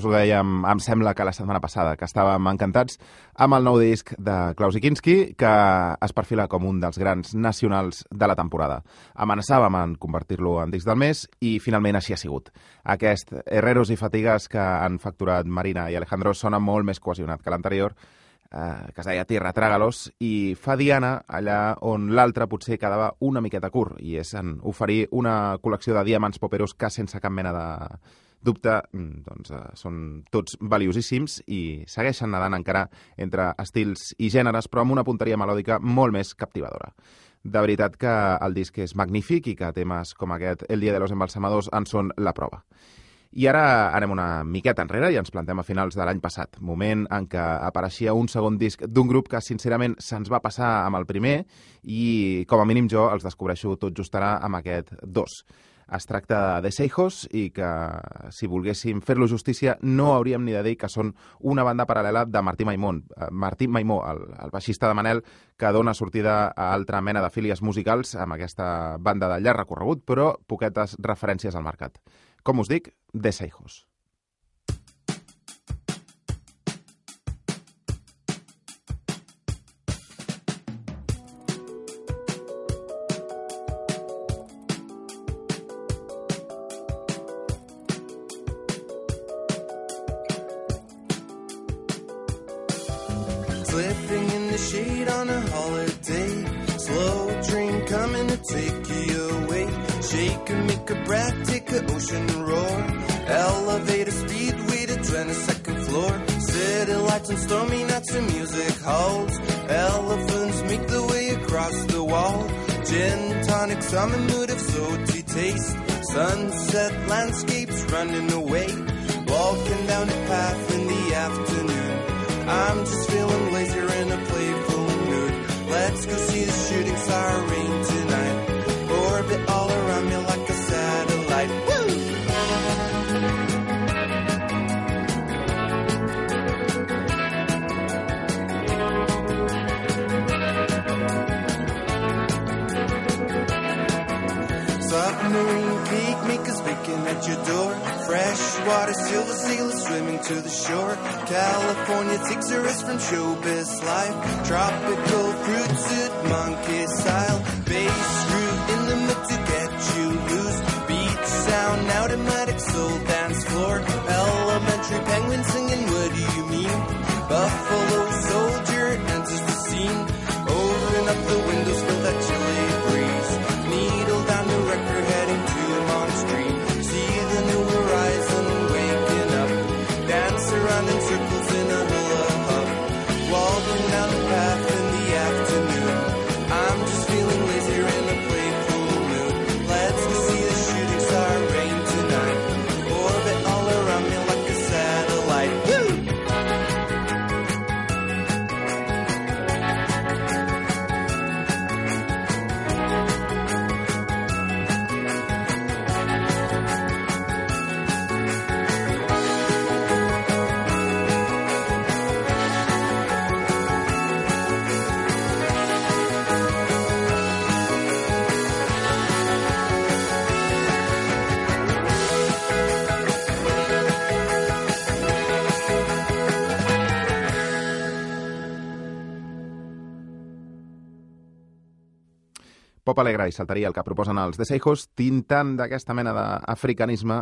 Us ho dèiem, em sembla que la setmana passada, que estàvem encantats amb el nou disc de Klaus Ikinski, que es perfila com un dels grans nacionals de la temporada. Amenaçàvem en convertir-lo en disc del mes i finalment així ha sigut. Aquest Herreros i Fatigues que han facturat Marina i Alejandro sona molt més cohesionat que l'anterior, eh, que es deia Tierra Trágalos, i fa Diana allà on l'altre potser quedava una miqueta curt, i és en oferir una col·lecció de diamants poperos que sense cap mena de dubte, mm, doncs, eh, són tots valiosíssims i segueixen nedant encara entre estils i gèneres, però amb una punteria melòdica molt més captivadora. De veritat que el disc és magnífic i que temes com aquest El dia de los embalsamadors en són la prova. I ara anem una miqueta enrere i ens plantem a finals de l'any passat, moment en què apareixia un segon disc d'un grup que sincerament se'ns va passar amb el primer i com a mínim jo els descobreixo tot just ara amb aquest dos. Es tracta de Seijos i que, si volguéssim fer-lo justícia, no hauríem ni de dir que són una banda paral·lela de Martí Maimón. Eh, Martí Maimó, el, el baixista de Manel, que dona sortida a altra mena de fílies musicals amb aquesta banda de llarg recorregut, però poquetes referències al mercat. Com us dic, de Seijos. Pop alegre i saltaria el que proposen els de Seijos, tintant d'aquesta mena d'africanisme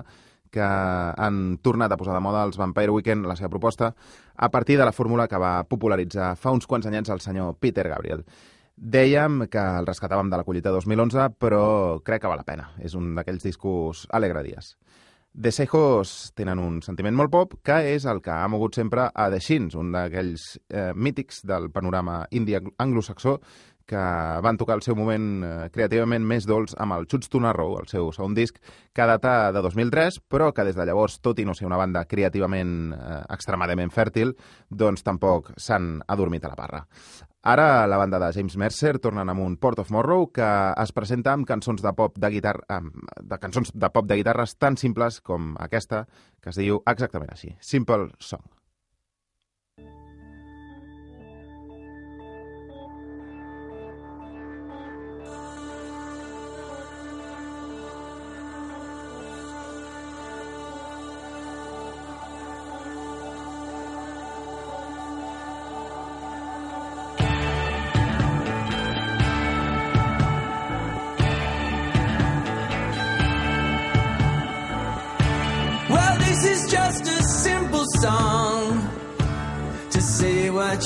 que han tornat a posar de moda els Vampire Weekend, la seva proposta, a partir de la fórmula que va popularitzar fa uns quants anyets el senyor Peter Gabriel. Dèiem que el rescatàvem de la collita 2011, però crec que val la pena. És un d'aquells discos alegre-dies. The Seijos tenen un sentiment molt pop, que és el que ha mogut sempre a The Shins, un d'aquells eh, mítics del panorama indi anglosaxó que van tocar el seu moment eh, creativament més dolç amb el Chuts to Narrow, el seu segon disc, que data de 2003, però que des de llavors, tot i no ser una banda creativament eh, extremadament fèrtil, doncs tampoc s'han adormit a la parra. Ara la banda de James Mercer tornen amb un Port of Morrow que es presenta amb cançons de pop de guitarra, de cançons de pop de guitarres tan simples com aquesta, que es diu exactament així, Simple song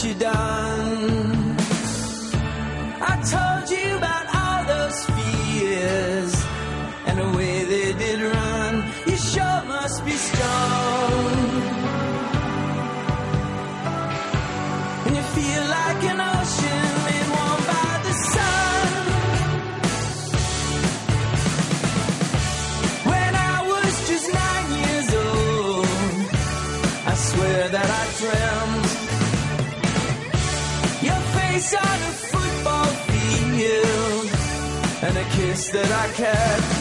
you down. That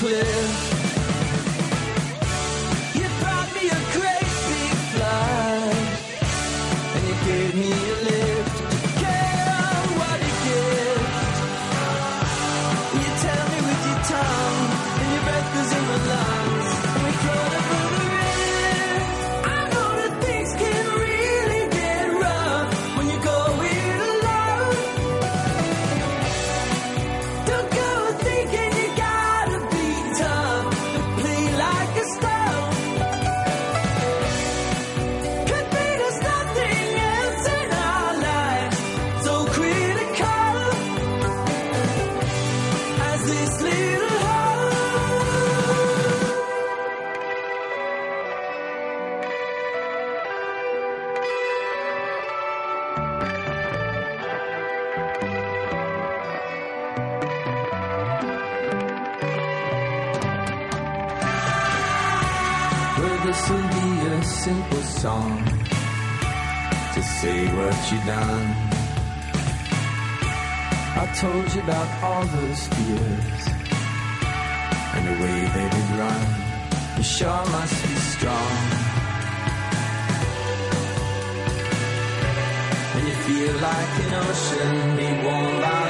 clear. And the way they did run. You sure must be strong. And you feel like an ocean be warm by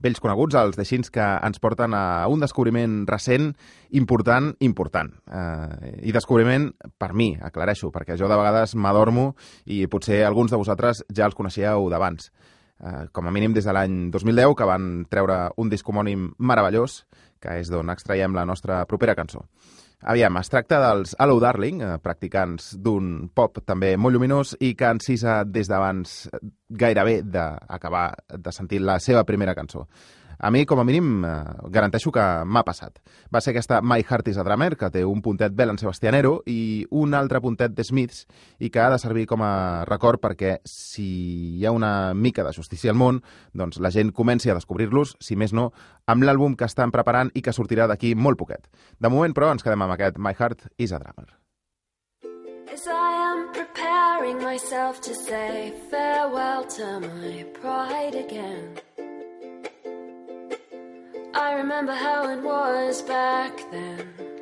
vells coneguts, els de Xins, que ens porten a un descobriment recent, important, important. Eh, I descobriment per mi, aclareixo, perquè jo de vegades m'adormo i potser alguns de vosaltres ja els coneixíeu d'abans. Eh, com a mínim des de l'any 2010, que van treure un disc homònim meravellós, que és d'on extraiem la nostra propera cançó. Aviam, es tracta dels Hello Darling, eh, practicants d'un pop també molt lluminós i que encisa des d'abans gairebé d'acabar de sentir la seva primera cançó. A mi, com a mínim, eh, garanteixo que m'ha passat. Va ser aquesta My Heart is a Drummer, que té un puntet Belen Sebastianero i un altre puntet de Smiths i que ha de servir com a record perquè si hi ha una mica de justícia al món, doncs la gent comenci a descobrir-los, si més no, amb l'àlbum que estan preparant i que sortirà d'aquí molt poquet. De moment, però, ens quedem amb aquest My Heart is a Drummer. As I am preparing myself to say farewell to my pride again. I remember how it was back then.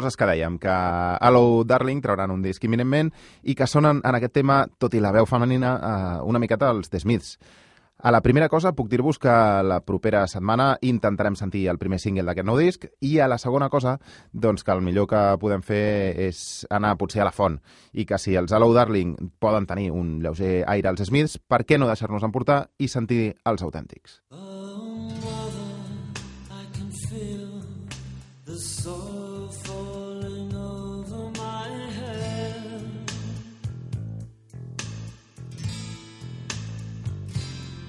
Coses que dèiem, que Hello Darling trauran un disc imminentment i que sonen en aquest tema, tot i la veu femenina, eh, una miqueta els The Smiths. A la primera cosa, puc dir-vos que la propera setmana intentarem sentir el primer single d'aquest nou disc i a la segona cosa, doncs que el millor que podem fer és anar potser a la font i que si els Hello Darling poden tenir un lleuger aire als Smiths, per què no deixar-nos emportar i sentir els autèntics? Oh,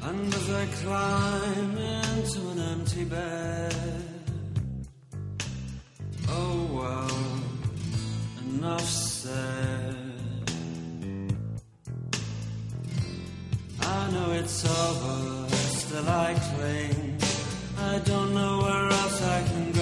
And as I climb into an empty bed, oh well, enough said. I know it's over, still I cling. I don't know where else I can go.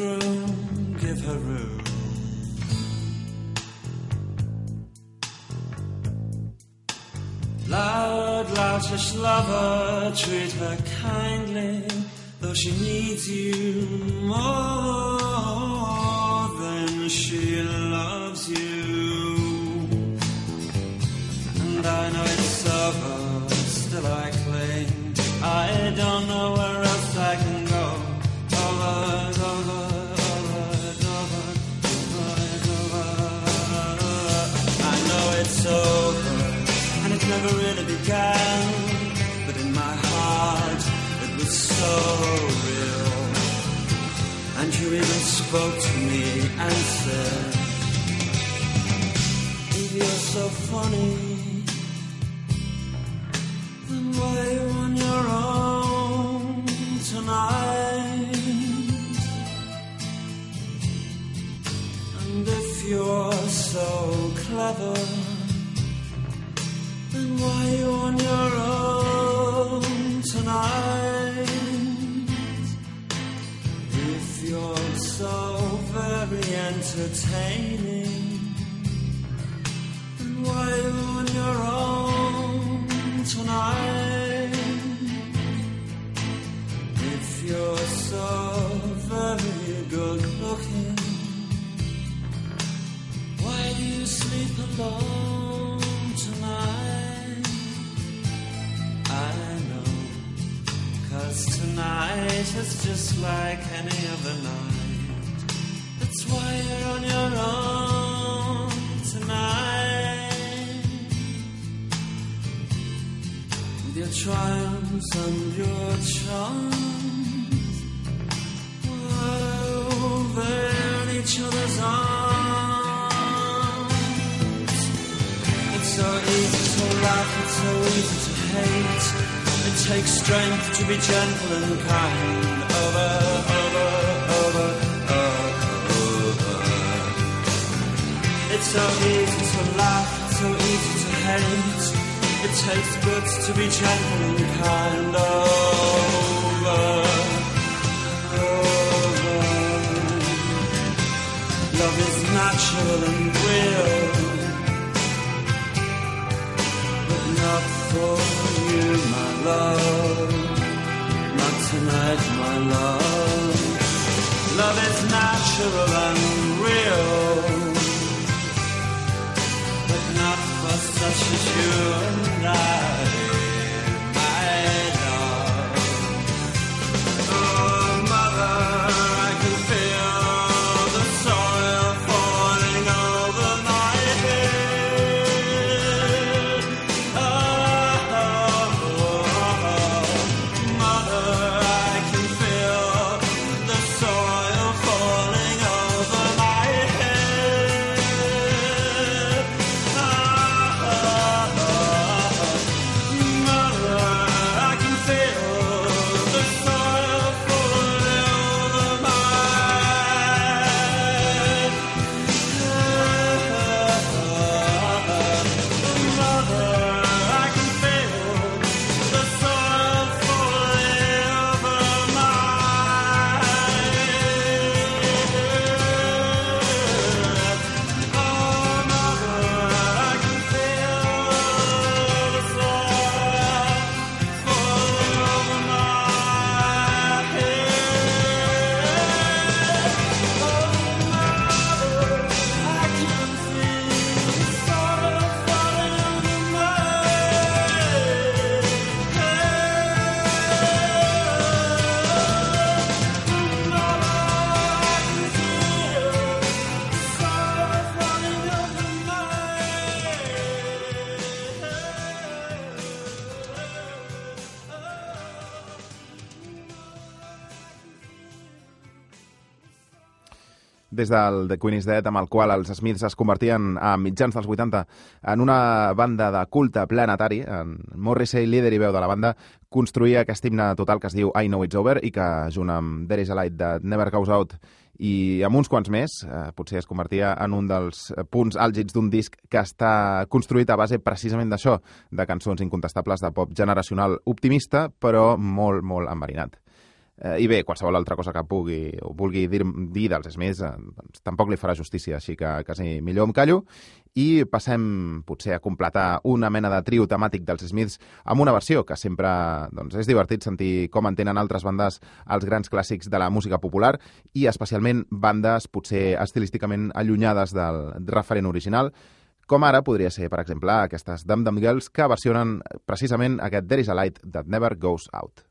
Groom, give her room. Loud, loutish lover, treat her kindly, though she needs you more than she loves you. And I know it's over, spoke to me and said, If you're so funny, then why you on your own tonight? And if you're so clever, then why you on your own tonight? If you're so very entertaining, And why on your own tonight? If you're so very good looking, why do you sleep alone tonight? I know, cause tonight is just like any other night. Triumphs and your charms, each other's arms. It's so easy to laugh, it's so easy to hate. It takes strength to be gentle and kind. Over, over, It's so easy to laugh, so easy to hate. It takes guts to be gentle and kind. Over, over. Love is natural and real, but not for you, my love. Not tonight, my love. Love is natural and real, such as you and I. des del The Queen is Dead, amb el qual els Smiths es convertien a mitjans dels 80 en una banda de culte planetari. En Morrissey, líder i veu de la banda, construïa aquest himne total que es diu I Know It's Over i que, junt amb There is a Light that Never Goes Out i amb uns quants més, eh, potser es convertia en un dels punts àlgids d'un disc que està construït a base precisament d'això, de cançons incontestables de pop generacional optimista, però molt, molt enverinat. Eh, I bé, qualsevol altra cosa que pugui o vulgui dir, dir dels Smiths eh, doncs, tampoc li farà justícia, així que quasi millor em callo. I passem potser a completar una mena de trio temàtic dels Smiths amb una versió que sempre doncs, és divertit sentir com entenen altres bandes els grans clàssics de la música popular i especialment bandes potser estilísticament allunyades del referent original, com ara podria ser, per exemple, aquestes Dum Dum Girls que versionen precisament aquest There is a Light That Never Goes Out.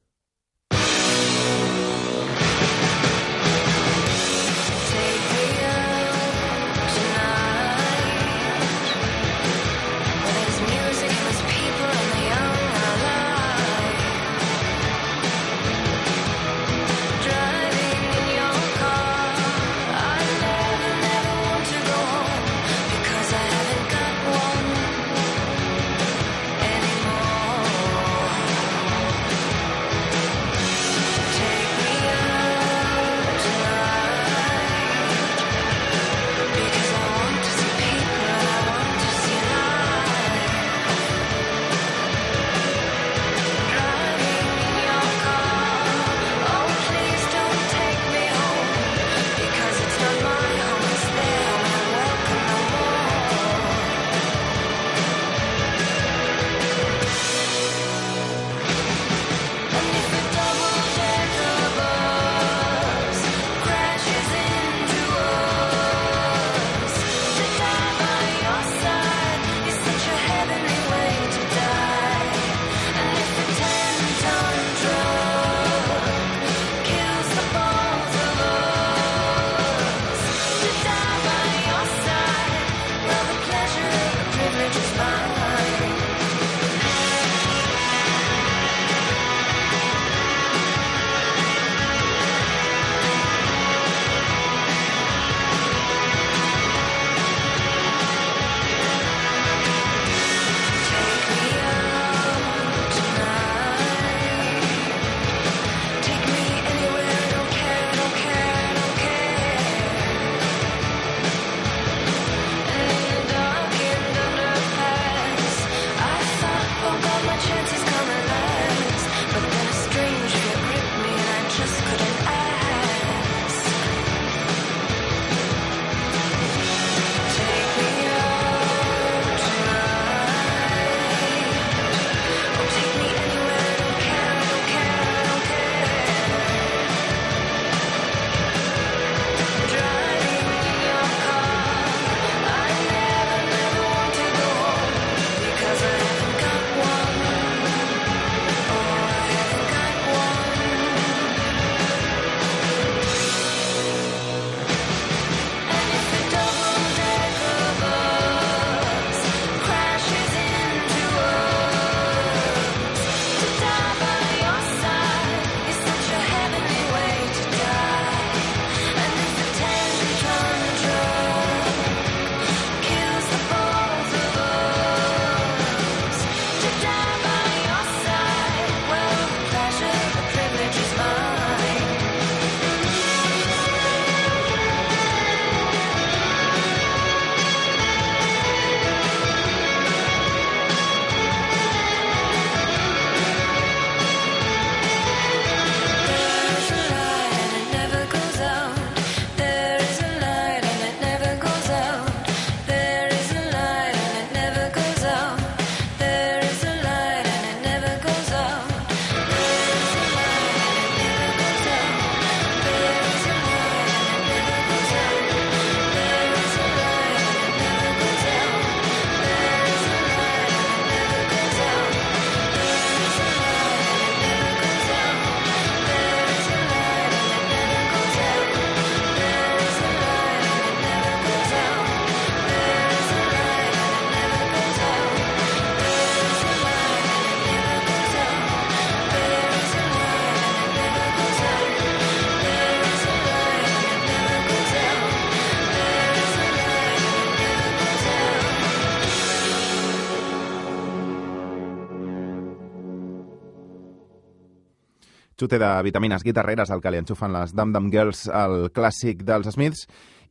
Xute de vitamines guitarreres al que li enxufen les Dum Dum Girls, el clàssic dels Smiths,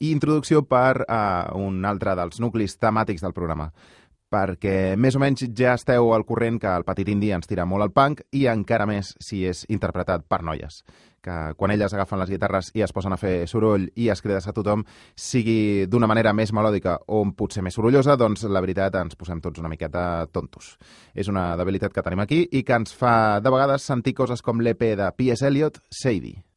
i introducció per uh, un altre dels nuclis temàtics del programa perquè més o menys ja esteu al corrent que el petit indi ens tira molt al punk i encara més si és interpretat per noies que quan elles agafen les guitarres i es posen a fer soroll i es crides a tothom, sigui d'una manera més melòdica o potser més sorollosa, doncs la veritat ens posem tots una miqueta tontos. És una debilitat que tenim aquí i que ens fa de vegades sentir coses com l'EP de P.S. Eliot, Sadie.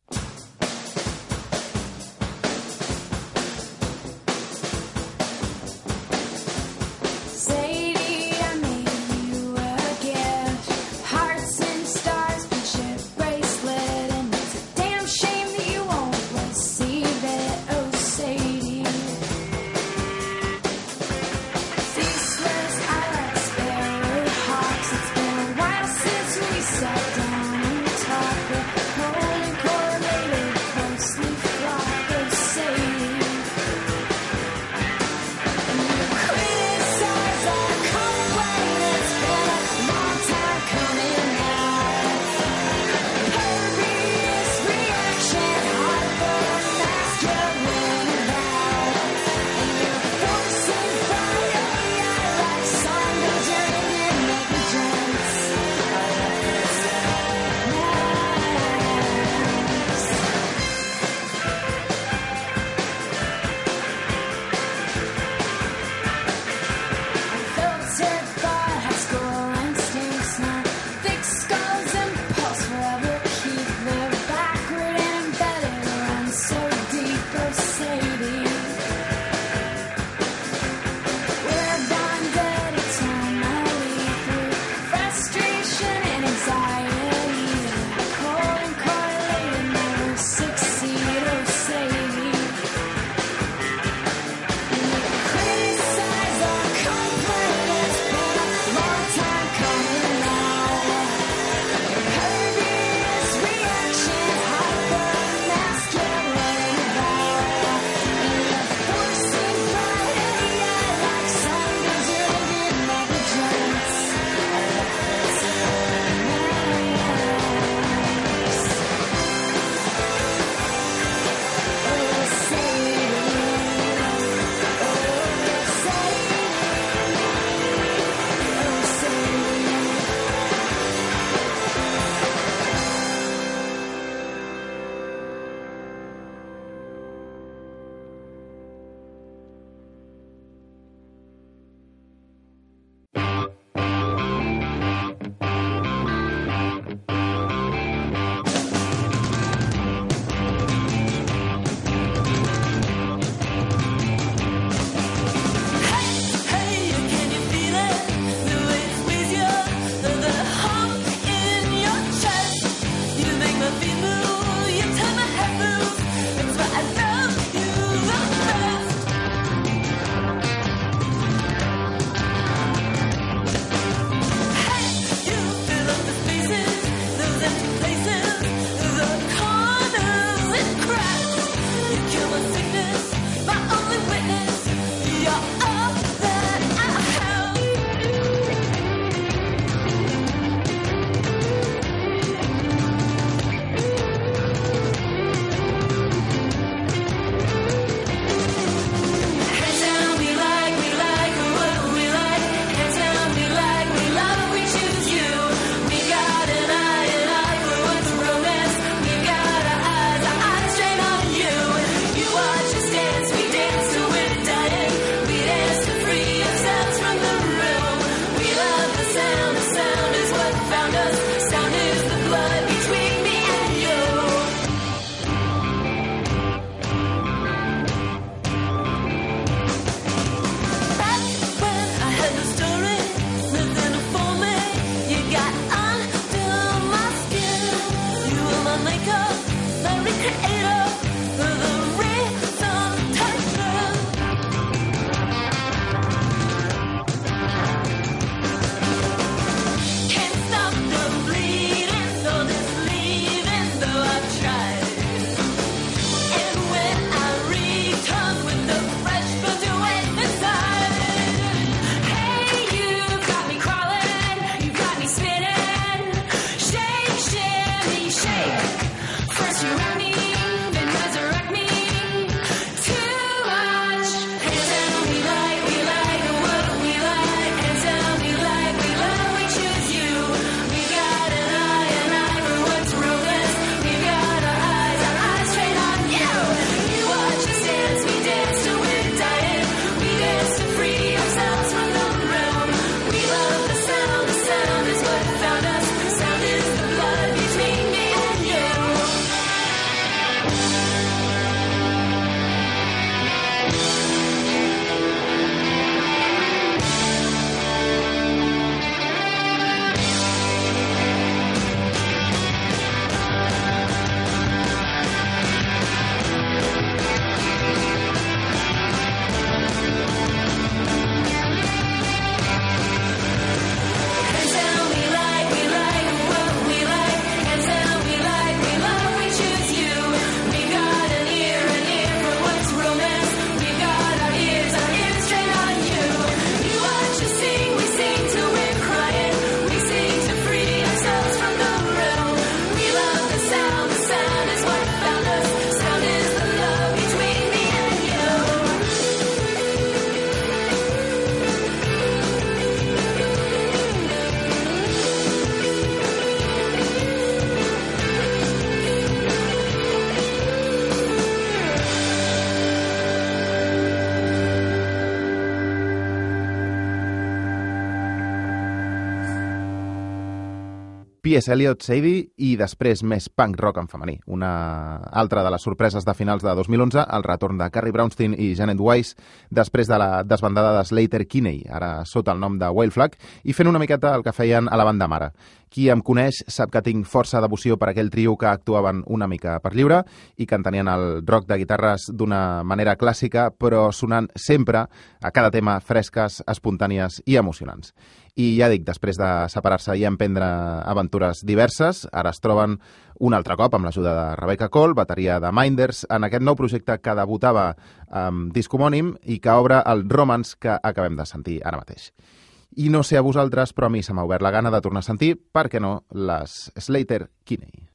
P.S. Eliot, Sadie i després més punk rock en femení. Una altra de les sorpreses de finals de 2011, el retorn de Carrie Brownstein i Janet Weiss després de la desbandada de Slater Kinney, ara sota el nom de Whale Flag, i fent una miqueta el que feien a la banda mare. Qui em coneix sap que tinc força devoció per aquell trio que actuaven una mica per lliure i que entenien el rock de guitarres d'una manera clàssica, però sonant sempre a cada tema fresques, espontànies i emocionants. I ja dic, després de separar-se i emprendre aventures diverses, ara es troben un altre cop amb l'ajuda de Rebecca Cole, bateria de Minders, en aquest nou projecte que debutava amb disc homònim i que obre el Romance que acabem de sentir ara mateix. I no sé a vosaltres, però a mi se m'ha obert la gana de tornar a sentir, per què no, les Slater Kinney.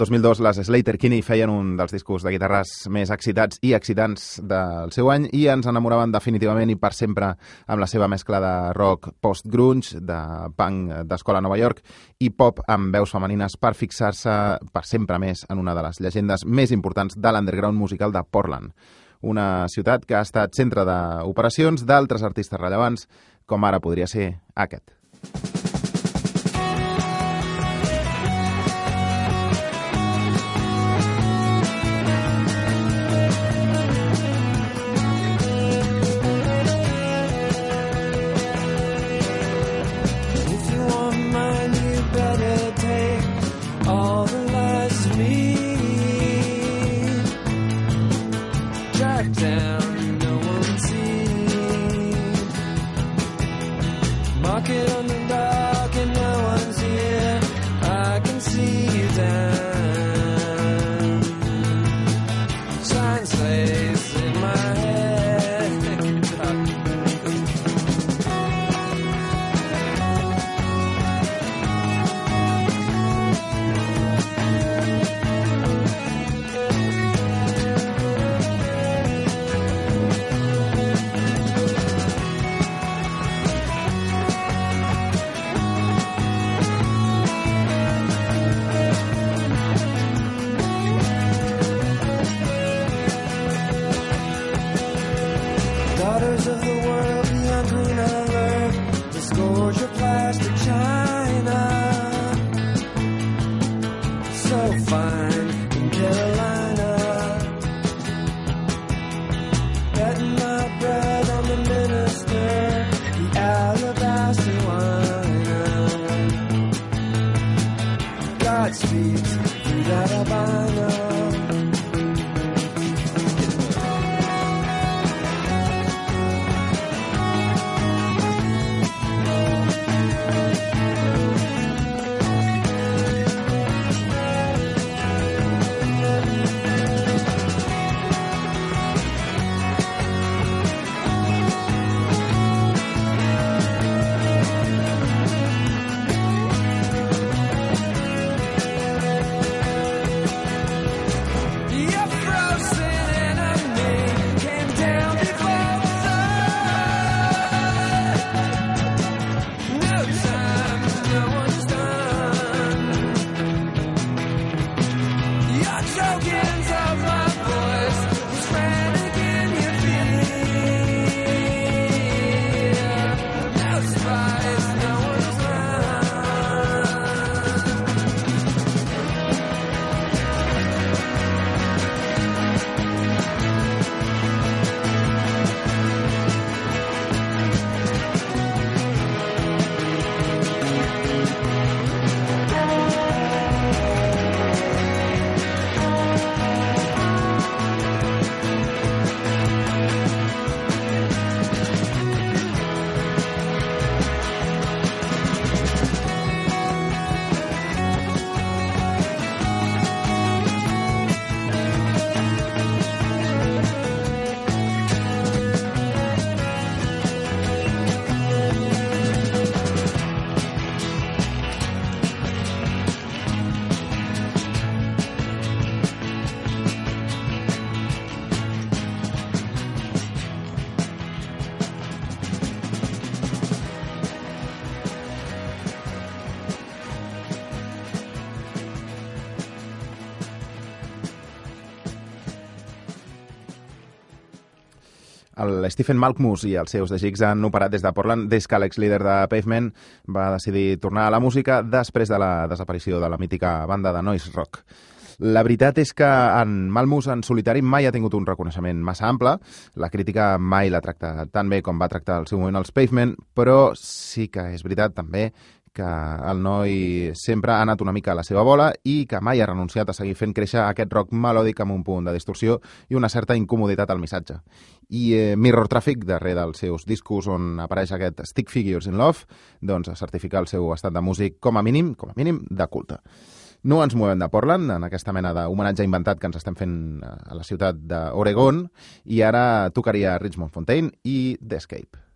El 2002 les Slater Kinney feien un dels discos de guitarres més excitats i excitants del seu any i ens enamoraven definitivament i per sempre amb la seva mescla de rock post-grunge, de punk d'escola Nova York i pop amb veus femenines per fixar-se per sempre més en una de les llegendes més importants de l'underground musical de Portland una ciutat que ha estat centre d'operacions d'altres artistes rellevants, com ara podria ser aquest. El Stephen Malkmus i els seus de Jigs han operat des de Portland des que l'ex-líder de Pavement va decidir tornar a la música després de la desaparició de la mítica banda de noise rock. La veritat és que en Malmus en solitari mai ha tingut un reconeixement massa ample. La crítica mai l'ha tractat tan bé com va tractar al seu moment els Pavement, però sí que és veritat també que el noi sempre ha anat una mica a la seva bola i que mai ha renunciat a seguir fent créixer aquest rock melòdic amb un punt de distorsió i una certa incomoditat al missatge. I eh, Mirror Traffic, darrere dels seus discos on apareix aquest Stick Figures in Love, doncs certifica el seu estat de músic com a mínim, com a mínim, de culte. No ens movem de Portland, en aquesta mena d'homenatge inventat que ens estem fent a la ciutat d'Oregon, i ara tocaria Richmond Fontaine i The Escape.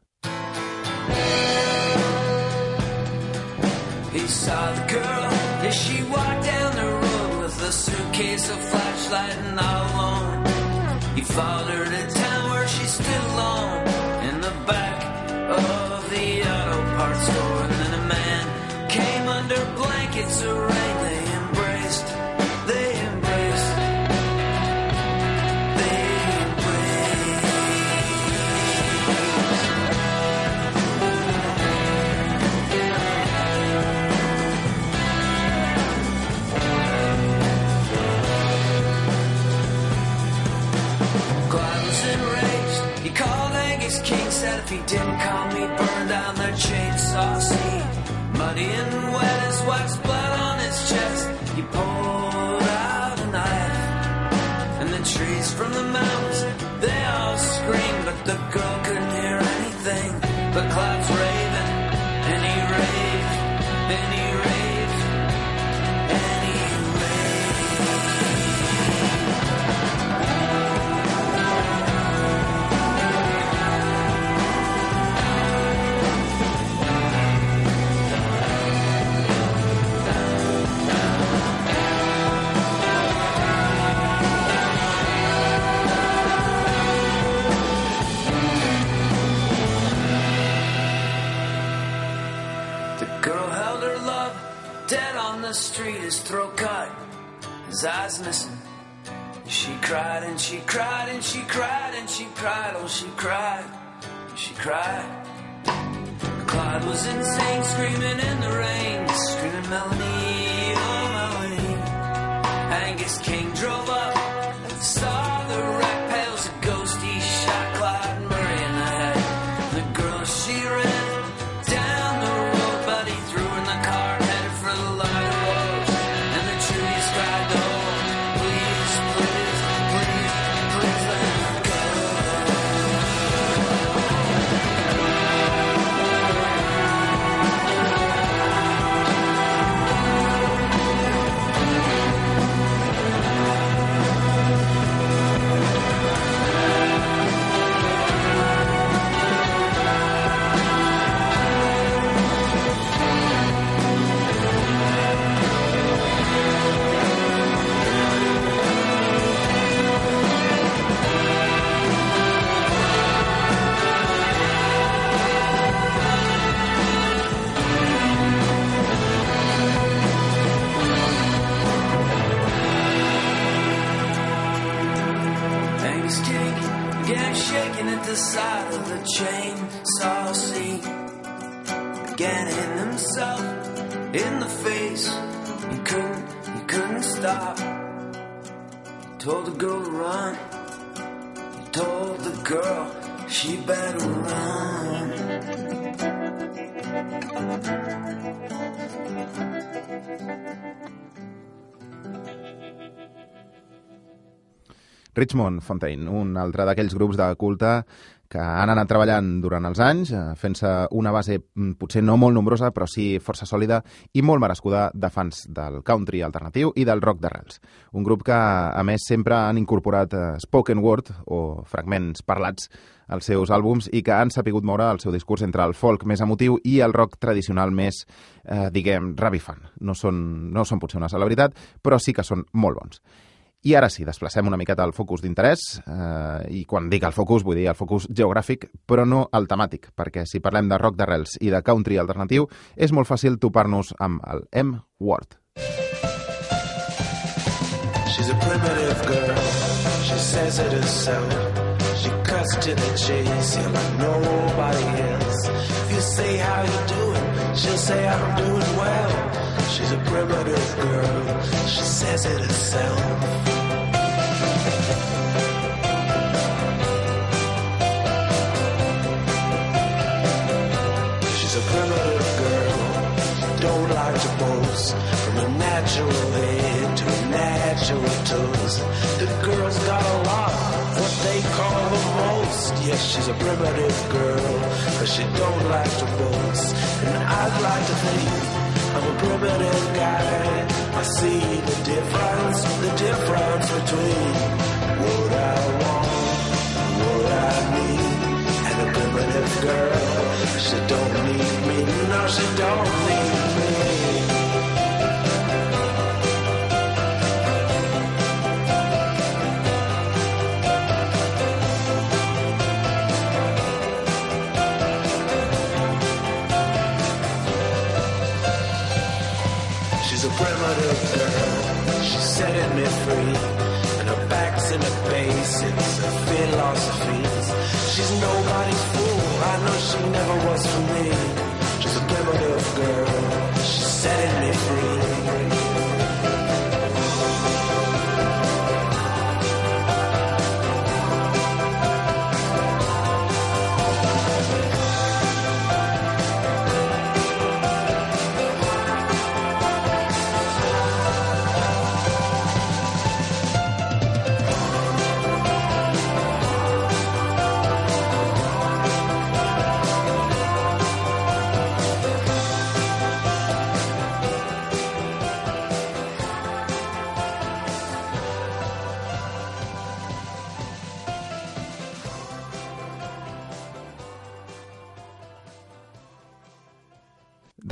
He saw the girl as she walked down the road with a suitcase, a flashlight, and all alone. He followed her to he didn't call me, burn down the chainsaw seat. Muddy and wet as wax street, his throat cut, his eyes missing. She cried and she cried and she cried and she cried, oh she cried, she cried. Clyde was insane, screaming in the rain, screaming Melanie, oh Melanie. Angus King drove up, saw the wreck, she better run. Richmond Fontaine, un altre d'aquells grups de culte que han anat treballant durant els anys, eh, fent-se una base mm, potser no molt nombrosa, però sí força sòlida i molt merescuda de fans del country alternatiu i del rock d'arrels. Un grup que, a més, sempre han incorporat eh, spoken word o fragments parlats als seus àlbums i que han sapigut moure el seu discurs entre el folk més emotiu i el rock tradicional més, eh, diguem, rabifant. No són, no són potser una celebritat, però sí que són molt bons. I ara sí, desplacem una miqueta el focus d'interès, eh, i quan dic el focus vull dir el focus geogràfic, però no el temàtic, perquè si parlem de rock d'arrels i de country alternatiu, és molt fàcil topar-nos amb el M-Word. She's a primitive girl. She says it herself. Cuts to the chase, yeah, like nobody else. If you say how you doing, she'll say I'm doing well. She's a primitive girl. She says it herself. She's a primitive girl. Don't like to boast. From a natural head to a natural toes. The girl's got a lot, what they call the Yes, she's a primitive girl, but she don't like to boast. And I'd like to think I'm a primitive guy. I see the difference, the difference between what I want, what I need, and a primitive girl. She don't philosophy. She's nobody's fool. I know she never was for me. She's a primitive girl. She's setting me free.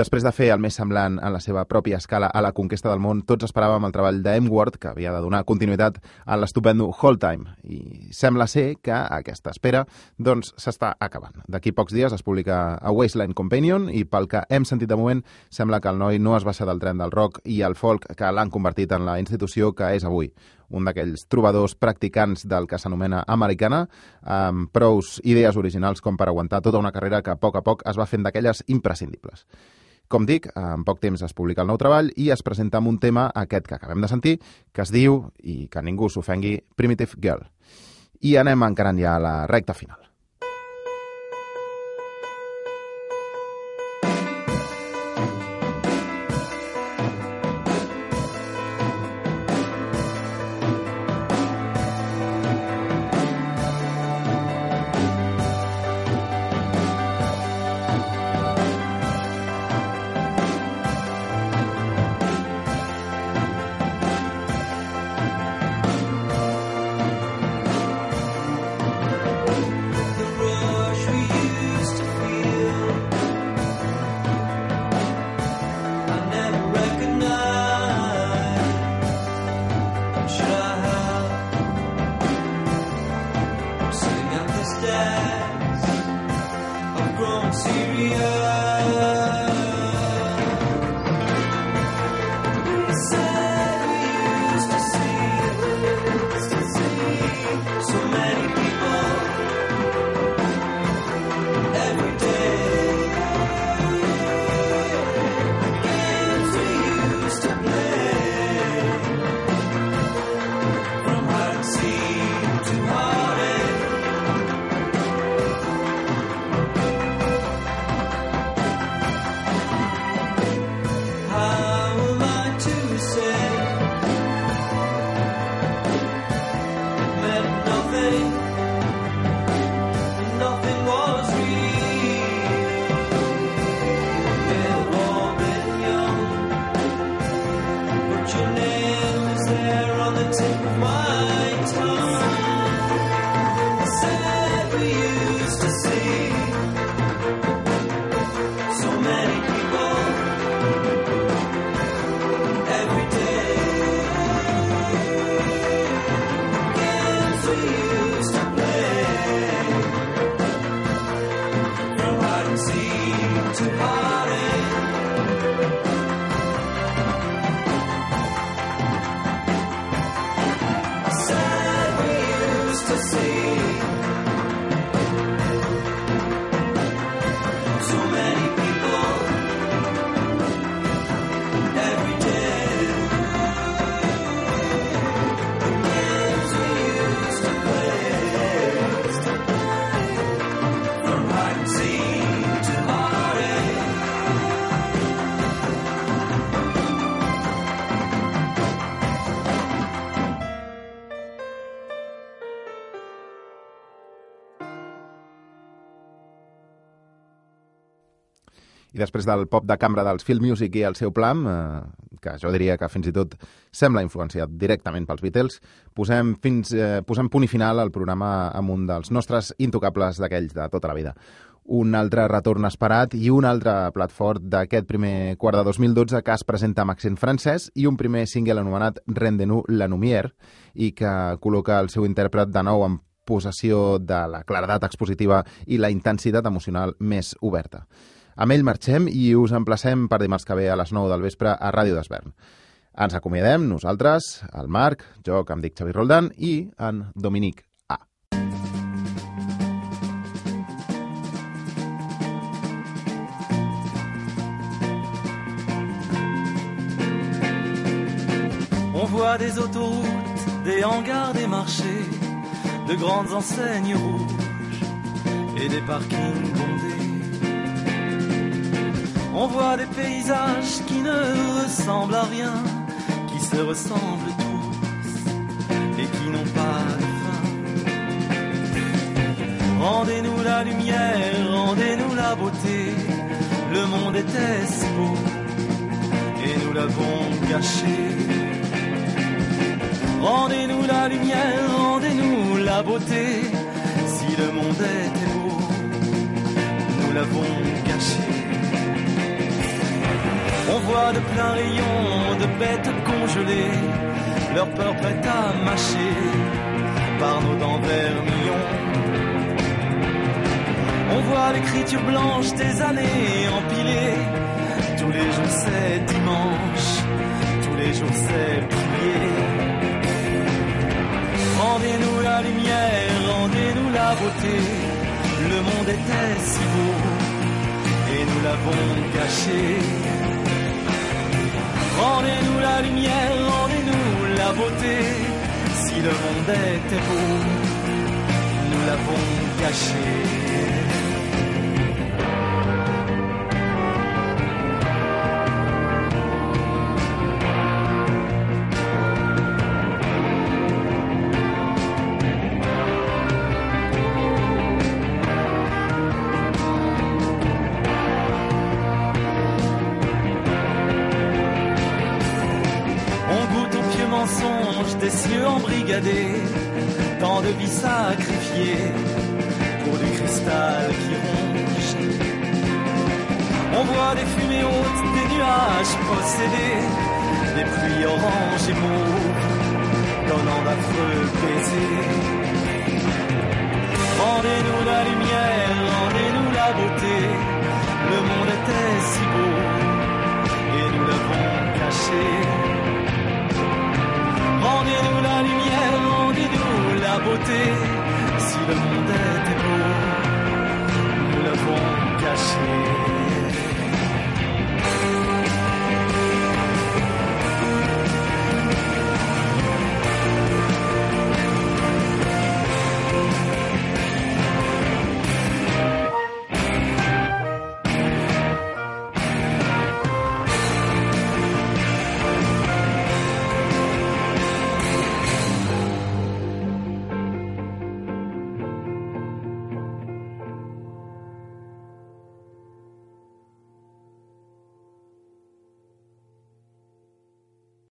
Després de fer el més semblant en la seva pròpia escala a la conquesta del món, tots esperàvem el treball de M-Word, que havia de donar continuïtat a l'estupendo Time. I sembla ser que aquesta espera doncs s'està acabant. D'aquí pocs dies es publica a Wasteland Companion i pel que hem sentit de moment sembla que el noi no es baixa del tren del rock i el folk que l'han convertit en la institució que és avui un d'aquells trobadors practicants del que s'anomena americana, amb prous idees originals com per aguantar tota una carrera que a poc a poc es va fent d'aquelles imprescindibles. Com dic, en poc temps es publica el nou treball i es presenta amb un tema, aquest que acabem de sentir, que es diu, i que ningú s'ofengui, Primitive Girl. I anem encarant ja a la recta final. Després del pop de cambra dels Field Music i el seu plan, eh, que jo diria que fins i tot sembla influenciat directament pels Beatles, posem, fins, eh, posem punt i final al programa amb un dels nostres intocables d'aquells de tota la vida. Un altre retorn esperat i un altre plat fort d'aquest primer quart de 2012 que es presenta amb accent francès i un primer single anomenat Rendez-nous la Numière i que col·loca el seu intèrpret de nou en possessió de la claredat expositiva i la intensitat emocional més oberta. Amb ell marxem i us emplacem per dimarts que ve a les 9 del vespre a Ràdio d'Esvern. Ens acomiadem nosaltres, el Marc, jo que em dic Xavi Roldan i en Dominic A. On voit des autoroutes, des hangars, des marchés, de grandes enseignes rouges et des parkings bondés. On voit des paysages qui ne ressemblent à rien, qui se ressemblent tous et qui n'ont pas de fin. Rendez-nous la lumière, rendez-nous la beauté. Le monde était si beau et nous l'avons gâché. Rendez-nous la lumière, rendez-nous la beauté. Si le monde était beau, nous l'avons gâché. On voit de pleins rayons de bêtes congelées, leur peur prête à mâcher par nos dents vermillons. On voit l'écriture blanche des années empilées. Tous les jours c'est dimanche, tous les jours c'est plié. Rendez-nous la lumière, rendez-nous la beauté. Le monde était si beau et nous l'avons gâché. Rendez-nous la lumière, rendez-nous la beauté. Si le monde était beau, nous l'avons gâché. De vies sacrifiées pour du cristal qui ronge. On voit des fumées hautes, des nuages possédés, des pluies oranges et mauves, donnant d'affreux baisers. Rendez-nous la lumière, rendez-nous la beauté, le monde était si beau et nous l'avons caché. Si le monde était beau, nous l'avons caché.